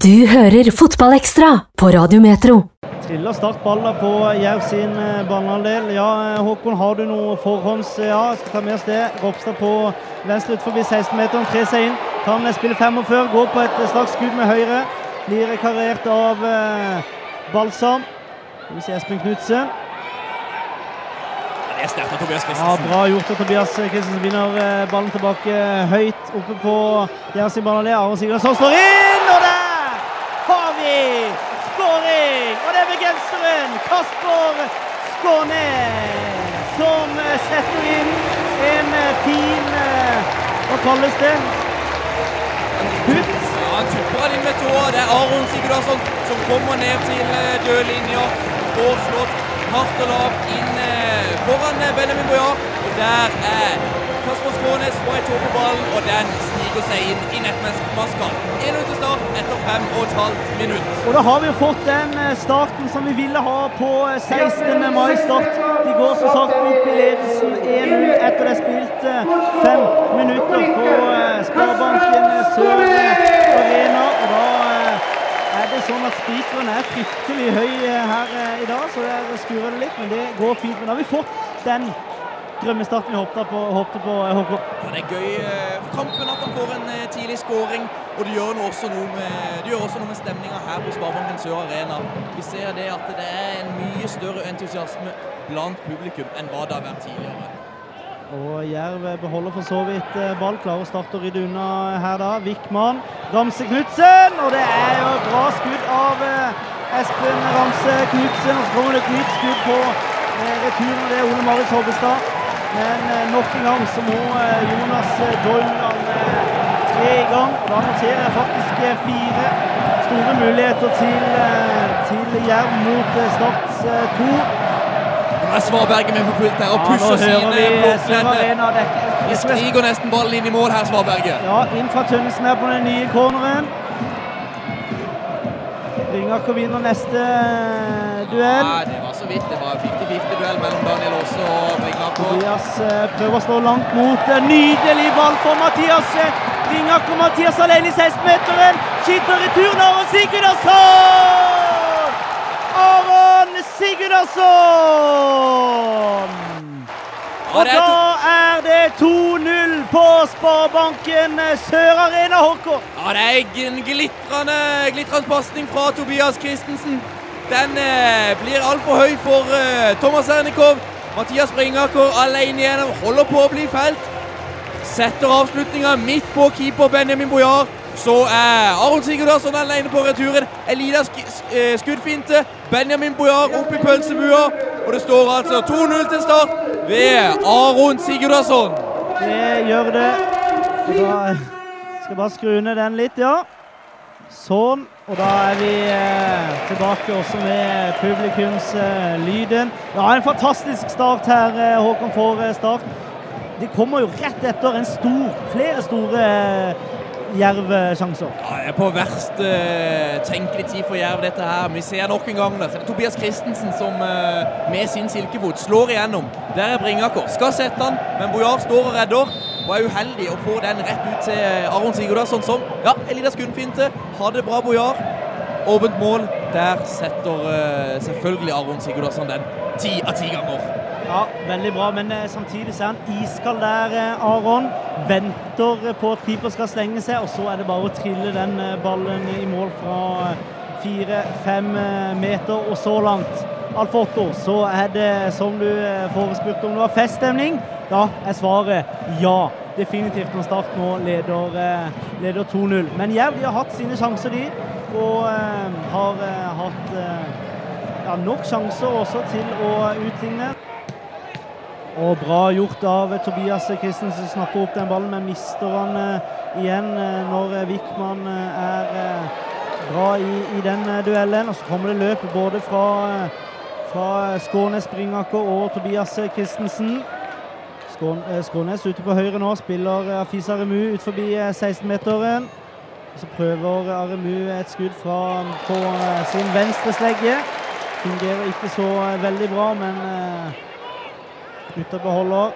Du hører Fotballekstra på Radiometro. Triller Start ballen på Jerv sin eh, banehalvdel. Ja, eh, Håkon, har du noe forhånds... Ja, skal ta med oss det. Ropstad på venstre utenfor forbi 16-meteren, tre seg inn. Kan spille 45, går på et slags skudd med høyre. Blir karert av eh, Balsam. Skal vi se Espen Knutsen. Det er sterkt av Tobias Ja, Christensen. bra gjort av Tobias Christensen. Vinner eh, ballen tilbake høyt oppe på Jerv sin banehalvdel. Aron Sigurdsson slår inn, og der har vi skåring! Og det er bergenseren Kasper Skånes som setter inn en fin eh, Hva kalles det? Putt? Ja, han tupper inn med tåa. Det er Aron Sigurdarsson som kommer ned til eh, dørlinja. Får slått hardt og lavt inn eh, foran Benjamin Bojar. Og der er Skånes ei tå på ballen, og den sniker seg inn i nettmaska. 1 til start etter fem og et halvt minutt. Og da har vi jo fått den eh, starten som vi ville ha på eh, 16. mai-start. De går som sagt opp i ledelsen 1-0 etter det er spilt eh, fem minutter på eh, Sparebanken eh, Sør eh, Arena. Og da eh, er det sånn at spikeren er fryktelig høy eh, her eh, i dag, så der skurrer det litt, men det går fint. Men da har vi fått den drømmestarten vi håpte på, håpte på eh, Ja, det er gøy eh, for kampen at han får en eh, tidlig skåring, og det gjør, også noe med, det også noe med stemninga her på Sparebanken Sør Arena. Vi ser det at det er en mye større entusiasme blant publikum enn hva det har vært tidligere. Og Jerv beholder for så vidt ball, klarer å starte og rydde unna her da. Wickman, Ramse Knutsen, og det er jo et bra skudd av Espen Ramse Knutsen. Og så kommer det et nytt skudd på returen, det er Ole Marius Hobbestad. Men eh, nok en gang så må eh, Jonas Dolland eh, tre i gang. Og da noterer jeg faktisk fire store muligheter til, til Jerv mot Starts to. Nå er Svarberget med på fullt her og pusher ja, vi sine blokkledde. De striker nesten ballen inn i mål her, Svarberget. Ja, inn fra Tønnesen her på den nye corneren. Ringaker vinner neste duell. Ja, det vidt. Det var 50-50-duell mellom Daniel Aase og Brignaker. Tobias eh, prøver å stå langt mot. En nydelig ball for Mathias eh, Mathias alene i 16-meteren. Skyter returen av Sigurdarsson! Aron Sigurdarsson! Og da er det 2-0 på Sparebanken Sør Arena, Håkon. Ja, det er en glitrende, glitrende pasning fra Tobias Christensen. Den eh, blir altfor høy for eh, Thomas Ernikov. Mathias Bringaker alene igjennom, holder på å bli felt. Setter avslutninga midt på keeper Benjamin Bojar. Så er Aron Sigurdarsson alene på returen. En liten sk eh, skuddfinte. Benjamin Bojar opp i pølsebua. Og det står altså 2-0 til start ved Aron Sigurdarsson. Det gjør det. Skal da skal bare skru ned den litt, ja. Sånn. Og da er vi eh, tilbake også med publikumslyden. ja, en fantastisk start her, eh, Håkon, eh, Start. De kommer jo rett etter en stor, flere store eh, Jerv-sjanser. Ja, det er på verst tenkelig tid for Jerv, dette her. Men vi ser nok en gang det. Så det er Tobias Christensen som med sin silkefot slår igjennom. Der er Bringakor. Skal sette han, men Bojar står og redder. Og er uheldig å få den rett ut til Aron Sigurdasson, som Ja, en liten skuddfinte. Hadde bra Bojar. Åpent mål. Der setter eh, selvfølgelig Aron Sigurdasson den ti av ti ganger. Ja, veldig bra, men eh, samtidig så er han iskald der, eh, Aron. Venter eh, på at keeper skal slenge seg, og så er det bare å trille den eh, ballen i mål fra fire-fem meter. Og så langt, Alf Otto, så er det som du eh, forespurte om det var feststemning. Da er svaret ja. Definitivt når Start nå leder, eh, leder 2-0. Men Jerv de har hatt sine sjanser, de. Og eh, har eh, hatt eh, ja, nok sjanser også til å utligne. Og bra gjort av Tobias Christensen som snapper opp den ballen, men mister han igjen når Wickman er bra i, i den duellen. Og så kommer det løp både fra, fra Skånes Bringaker og Tobias Christensen. Eh, Skånes ute på høyre nå, spiller Afis Afisa Remu ut forbi eh, 16-meteren. Så prøver Aremu et skudd fra, på eh, sin venstre slegge. Fungerer ikke så eh, veldig bra, men eh, Gutta beholder.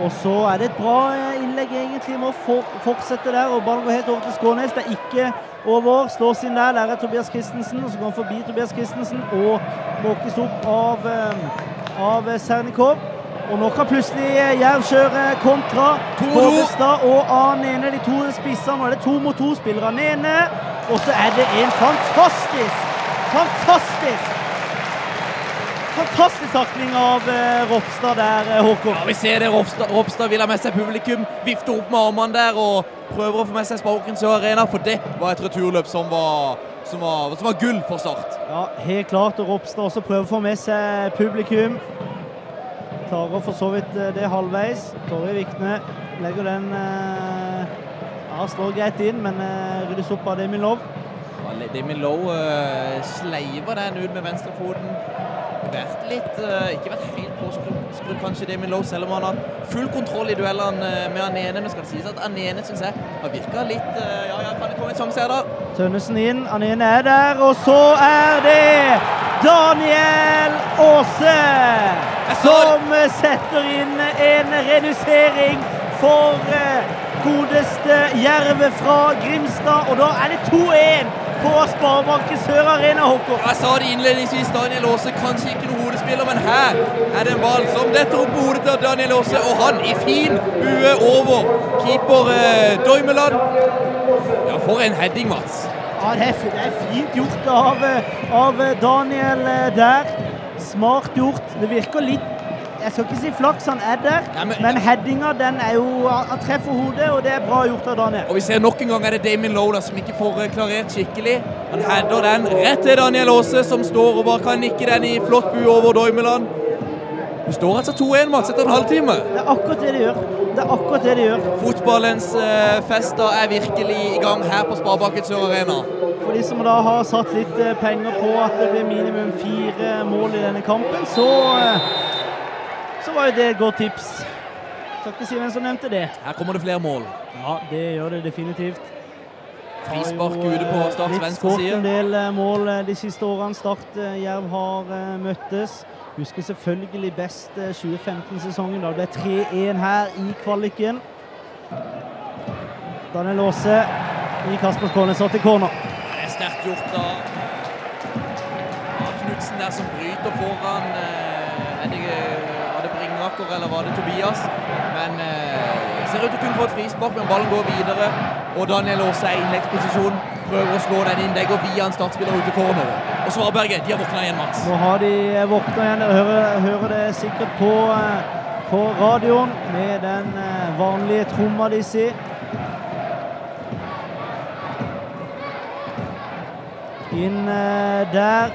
Og så er det et bra eh, innlegg, egentlig. Må å fortsette der. Og ballen går helt over til Skånes. Det er ikke over. Slås inn der. Der er Tobias Christensen. Og så går han forbi Tobias Christensen og måkes opp av, eh, av Sernikov. Og nå kan plutselig Jerv kjøre kontra. Håvestad og Anene, de to spissene. Nå er det to mot to spillere. Anene. Og så er det en fantastisk, fantastisk Fantastisk takling av eh, Ropstad der, eh, Håkon. Ja, Vi ser det. Ropstad, Ropstad vil ha med seg publikum. Vifter opp med armene der og prøver å få med seg Spaken Sør Arena. For det var et returløp som var, som var, som var gull for Start. Ja, helt klart. Og Ropstad også prøver å få med seg publikum. Klarer for så vidt eh, det halvveis. Torje Vikne legger den eh, Ja, slår greit inn, men eh, ryddes opp av Demi Lov. Ja, Damien Lowe uh, sleiver den ut med venstrefoten. Vært litt, ikke vært helt påskrudd, kanskje, Demi Lowe, selv om han har full kontroll i duellene med Anene. Men skal det sies at Anene syns jeg har virka litt Ja, ja, kan det komme en sjanse her, da? Tønnesen inn, Anene er der, og så er det Daniel Aase som setter inn en redusering for eh, godeste Jerve fra Grimstad. Og da er det 2-1 på Sparebanken Sør Arena, Håkon. Jeg sa det innledningsvis, Daniel Aase kanskje ikke noen hodespiller, men her er det en ball som detter opp på hodet til Daniel Aase, og han i fin bue over keeper eh, Doimeland. Ja, for en heading, Mats. Ja, det er, fint gjort av, av Daniel eh, der. Smart gjort. Det virker litt Jeg skal ikke si flaks, han er der, ja, men- men headinga den er jo Han treffer hodet, og det er bra gjort av Daniel. Og vi ser nok en gang er det Damien Lowe da, som ikke får eh, klarert skikkelig. Han header den rett til Daniel Aase, som står og bare kan nikke den i flott bue over Doimeland. Det står altså 2-1, Mats, etter en halvtime. Det er akkurat det de gjør. Det er akkurat det de gjør. Fotballens eh, fester er virkelig i gang her på Sparebanken Sør Arena. For de som da har satt litt eh, penger på at det blir minimum fire mål i denne kampen, så eh, så var jo det et godt tips. Skal ikke si hvem som nevnte det. Her kommer det flere mål. Ja, det gjør det definitivt. Frispark ute på eh, Starts venstre skåret en del eh, mål eh, de siste årene Start Jerv har møttes. Husker selvfølgelig best eh, 2015-sesongen. Da det ble 3-1 her i kvaliken. Daniel Aase i Kasper Skånes til corner. Det er sterkt gjort av av Knutsen der som bryter foran Var det Bringaker eller var det Tobias? Men ser ut til å kunne få et frispark, men ballen går videre. Og Daniel Aase er i innleggsposisjon. Prøver å slå den inn. Legger via en startspiller ut til corner. Og Svarberget, de har våkna igjen, Mats. Nå har de våkna igjen. Dere hører, hører det sikkert på, eh, på radioen med den eh, vanlige tromma de sier. Inn eh, der.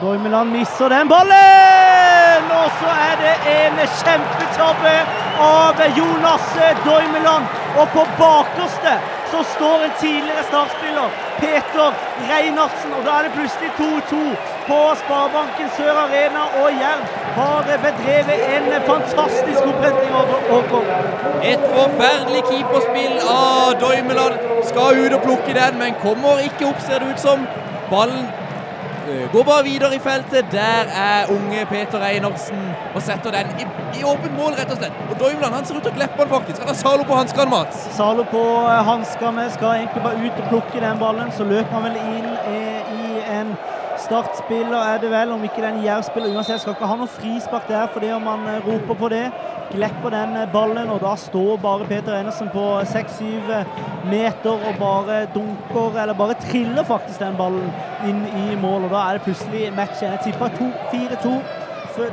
Doimeland misser den ballen! Og så er det en kjempetabbe av Jonas Doimeland. Og på bakerste så står en tidligere startspiller, Peter Reinardsen. Og da er det plutselig 2-2 på Sparebanken Sør Arena. Og Jerv har bedrevet en fantastisk oppretting av Åkon. Et forferdelig keeperspill av Doimeland. Skal ut og plukke den, men kommer ikke opp, ser det ut som. Ballen går bare videre i feltet. Der er unge Peter Einertsen og setter den i, i åpent mål, rett og slett. Og Doimland, han ser ut til å kleppe den faktisk. Han har Zalo på hanskene, Mats. Zalo på eh, hanskene skal egentlig bare ut og plukke den ballen. Så løper han vel inn eh, i en startspiller, er det vel, om ikke det er en Jerv-spiller. Uansett skal ikke ha noe frispark der fordi om han eh, roper på det. Glepper den eh, ballen, og da står bare Peter Enersen på 6-7 meter og bare dunker, eller bare triller faktisk den ballen inn i mål. Og da er det plutselig match. Jeg tipper 4-2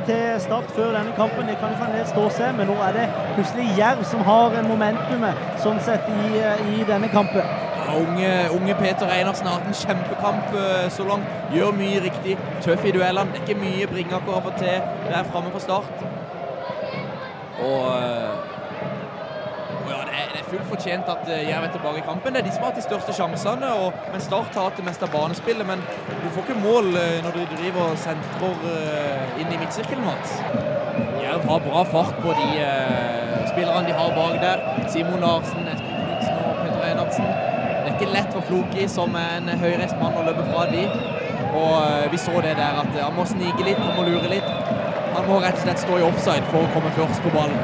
til start før denne kampen. Det kan fremdeles stå seg, men nå er det plutselig Jerv som har momentumet sånn sett i, eh, i denne kampen. Ja, unge, unge Peter Einarsen har hatt en kjempekamp så langt. Gjør mye riktig. Tøff i duellene. Det er ikke mye Bringaker har fått til der framme fra start. Og og ja, det er, det er fullt fortjent at ø, Jerv er tilbake i kampen. Det er de som har hatt de største sjansene. Og, men Start har hatt det meste av banespillet. Men du får ikke mål når du driver sentrer inn i midtsirkelen, Mats. Jerv har bra fart på de uh, spillerne de har bak der. Simon Larsen, Espen Knutsen og Petter Einarsen. Det er ikke lett for Floki, som en høyreist mann, å løpe fra de. Og vi så det der at han må snike litt, han må lure litt. Han må rett og slett stå i offside for å komme først på ballen.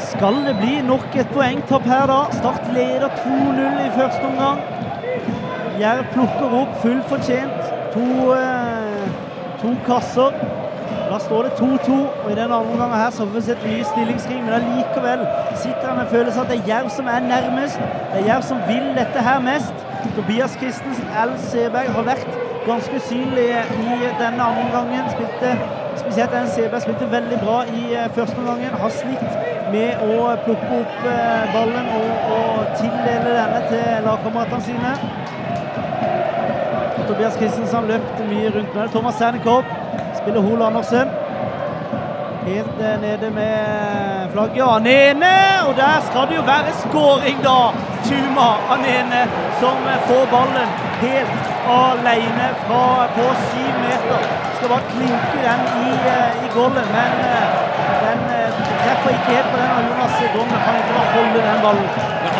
Skal det bli nok et poengtopp her, da? Start leder 2-0 i første omgang. Jerv plukker opp fullt fortjent. To, eh, to kasser. Da står det 2-2, og i den andre omgangen her så får vi sett ny stillingskrig, men allikevel sitter jeg med følelsen at det er Jerv som er nærmest. Det er Jerv som vil dette her mest. Tobias Christensen, L. Seberg har vært ganske usynlig i denne andre omgangen. Spilte, spesielt. Seberg spilte veldig bra i eh, første omgang. Har slitt med å plukke opp eh, ballen og, og tildele denne til lagkameratene sine. Tobias Christensen løpte mye rundt med det. Thomas Sernikov spiller Hol Andersen. Helt eh, nede med flagget. Anene! Og der skal det jo være skåring, da! Tuma Anene som får ballen helt alene fra på syv meter. Skal bare klinke den i, i goalen, men den treffer ikke helt på den. Og Jonas Grommen kan ikke bare holde den ballen.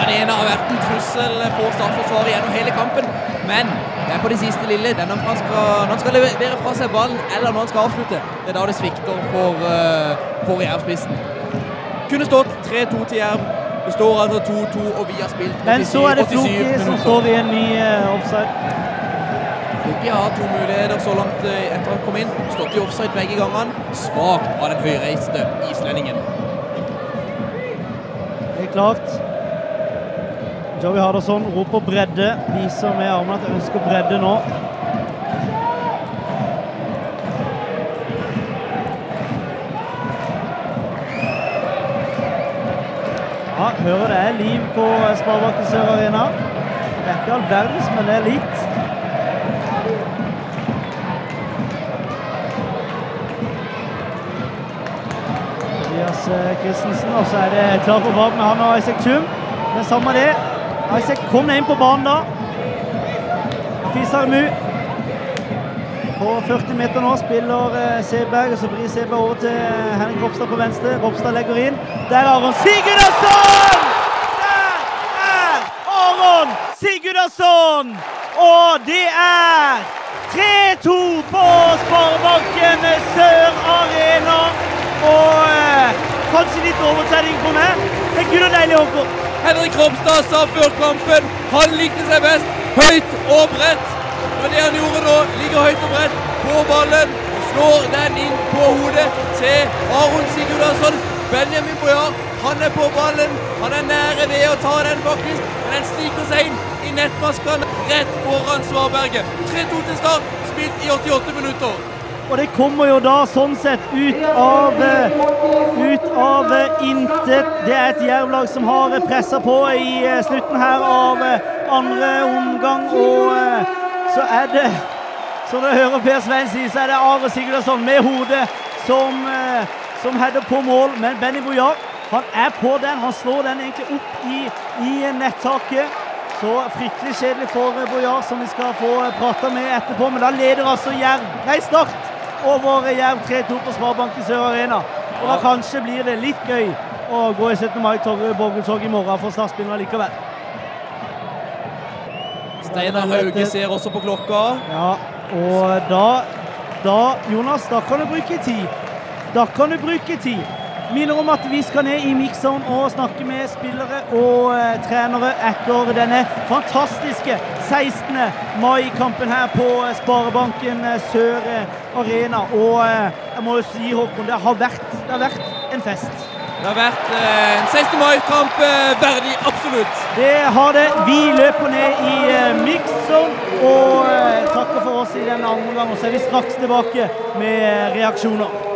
Anene har vært en trussel på startforsvaret gjennom hele kampen, men det er på det siste lille. Det er når han, skal, når han skal levere fra seg ballen, eller når han skal avslutte. Det er da det svikter for, uh, for Jerv-spissen. Kunne stått 3-2 til Jerv. Det står altså 2-2, og vi har spilt 87 Men så er det Floki som står i en ny uh, offside. Floki har to muligheter så langt uh, etter han kom inn. Stått i offside begge gangene. Svakt av den høyreiste islendingen. Det er klart. Joey Harderson roper bredde. Viser med armene at jeg ønsker bredde nå. Ja, hører det er liv på Sparebanken Sør Arena. Det er ikke all verdens, men det er litt. Tobias Christensen, og så er det klar på bak med han og Isaac Chum. Men samme det. Isaac kom inn på banen da. Fisarmu på 40 meter nå spiller Seberg, og så vrir Seberg over til Henrik Ropstad på venstre. Ropstad legger inn. Der er Aron Sigurdasson! Der er Aron Sigurdasson! Og det er 3-2 på Sparebanken Sør Arena. Og eh, kanskje litt overtenning på meg. Det er gud og deilig, Håkon. Henrik Ropstad sa før kampen han likte seg best høyt og bredt. Og det han gjorde nå, ligger høyt og bredt på ballen og slår den inn på hodet til Aron Sigurdarsson. Benjamin Bojar, han er på ballen. Han er nære ved å ta den, faktisk. Men den stikker seg inn i nettmaskene rett foran Svarberget. 3-2 til start, spilt i 88 minutter. Og det kommer jo da sånn sett ut av ut av intet. Det er et Jerv-lag som har pressa på i slutten her av andre omgang. Og så er det, som dere hører Per Svein si, så er det Are Sigurdasson med hodet som, som header på mål. Men Benny Bojar, han er på den. Han slår den egentlig opp i, i nettaket. Så fryktelig kjedelig for Bojar, som vi skal få prata med etterpå. Men da leder altså Jerv, nei, Start over Jerv 3-2 på Sparebanken Sør Arena. Og da kanskje blir det litt gøy å gå i 17. mai-borgertog i morgen for Start-spillere likevel. Steinar Hauge ser også på klokka. Ja, og da, da Jonas, da kan du bruke tid. Da kan du bruke tid. Minner om at vi skal ned i mixzone og snakke med spillere og eh, trenere etter denne fantastiske 16. mai-kampen her på Sparebanken Sør Arena. Og eh, jeg må jo si, Håkon, det har vært, det har vært en fest. Det har vært eh, en 16. mai-kamp eh, verdig, absolutt. Det har det. Vi løper ned i eh, mixzone og takker for oss i denne andre omgang. Og så er vi straks tilbake med reaksjoner.